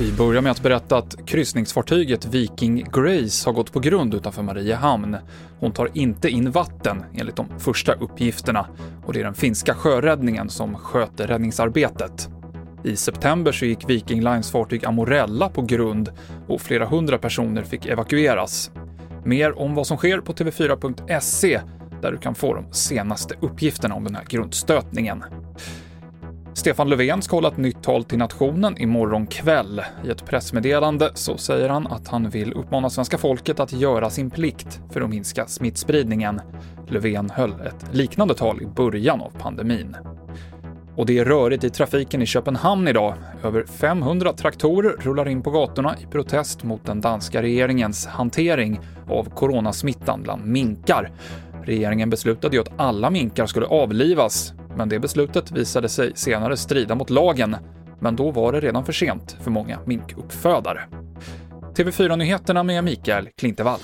Vi börjar med att berätta att kryssningsfartyget Viking Grace har gått på grund utanför Mariehamn. Hon tar inte in vatten, enligt de första uppgifterna, och det är den finska sjöräddningen som sköter räddningsarbetet. I september så gick Viking Lines fartyg Amorella på grund och flera hundra personer fick evakueras. Mer om vad som sker på tv4.se, där du kan få de senaste uppgifterna om den här grundstötningen. Stefan Löfven ska hålla ett nytt tal till nationen imorgon kväll. I ett pressmeddelande så säger han att han vill uppmana svenska folket att göra sin plikt för att minska smittspridningen. Löfven höll ett liknande tal i början av pandemin. Och det är rörigt i trafiken i Köpenhamn idag. Över 500 traktorer rullar in på gatorna i protest mot den danska regeringens hantering av coronasmittan bland minkar. Regeringen beslutade ju att alla minkar skulle avlivas, men det beslutet visade sig senare strida mot lagen. Men då var det redan för sent för många minkuppfödare. TV4-nyheterna med Mikael Klintevall.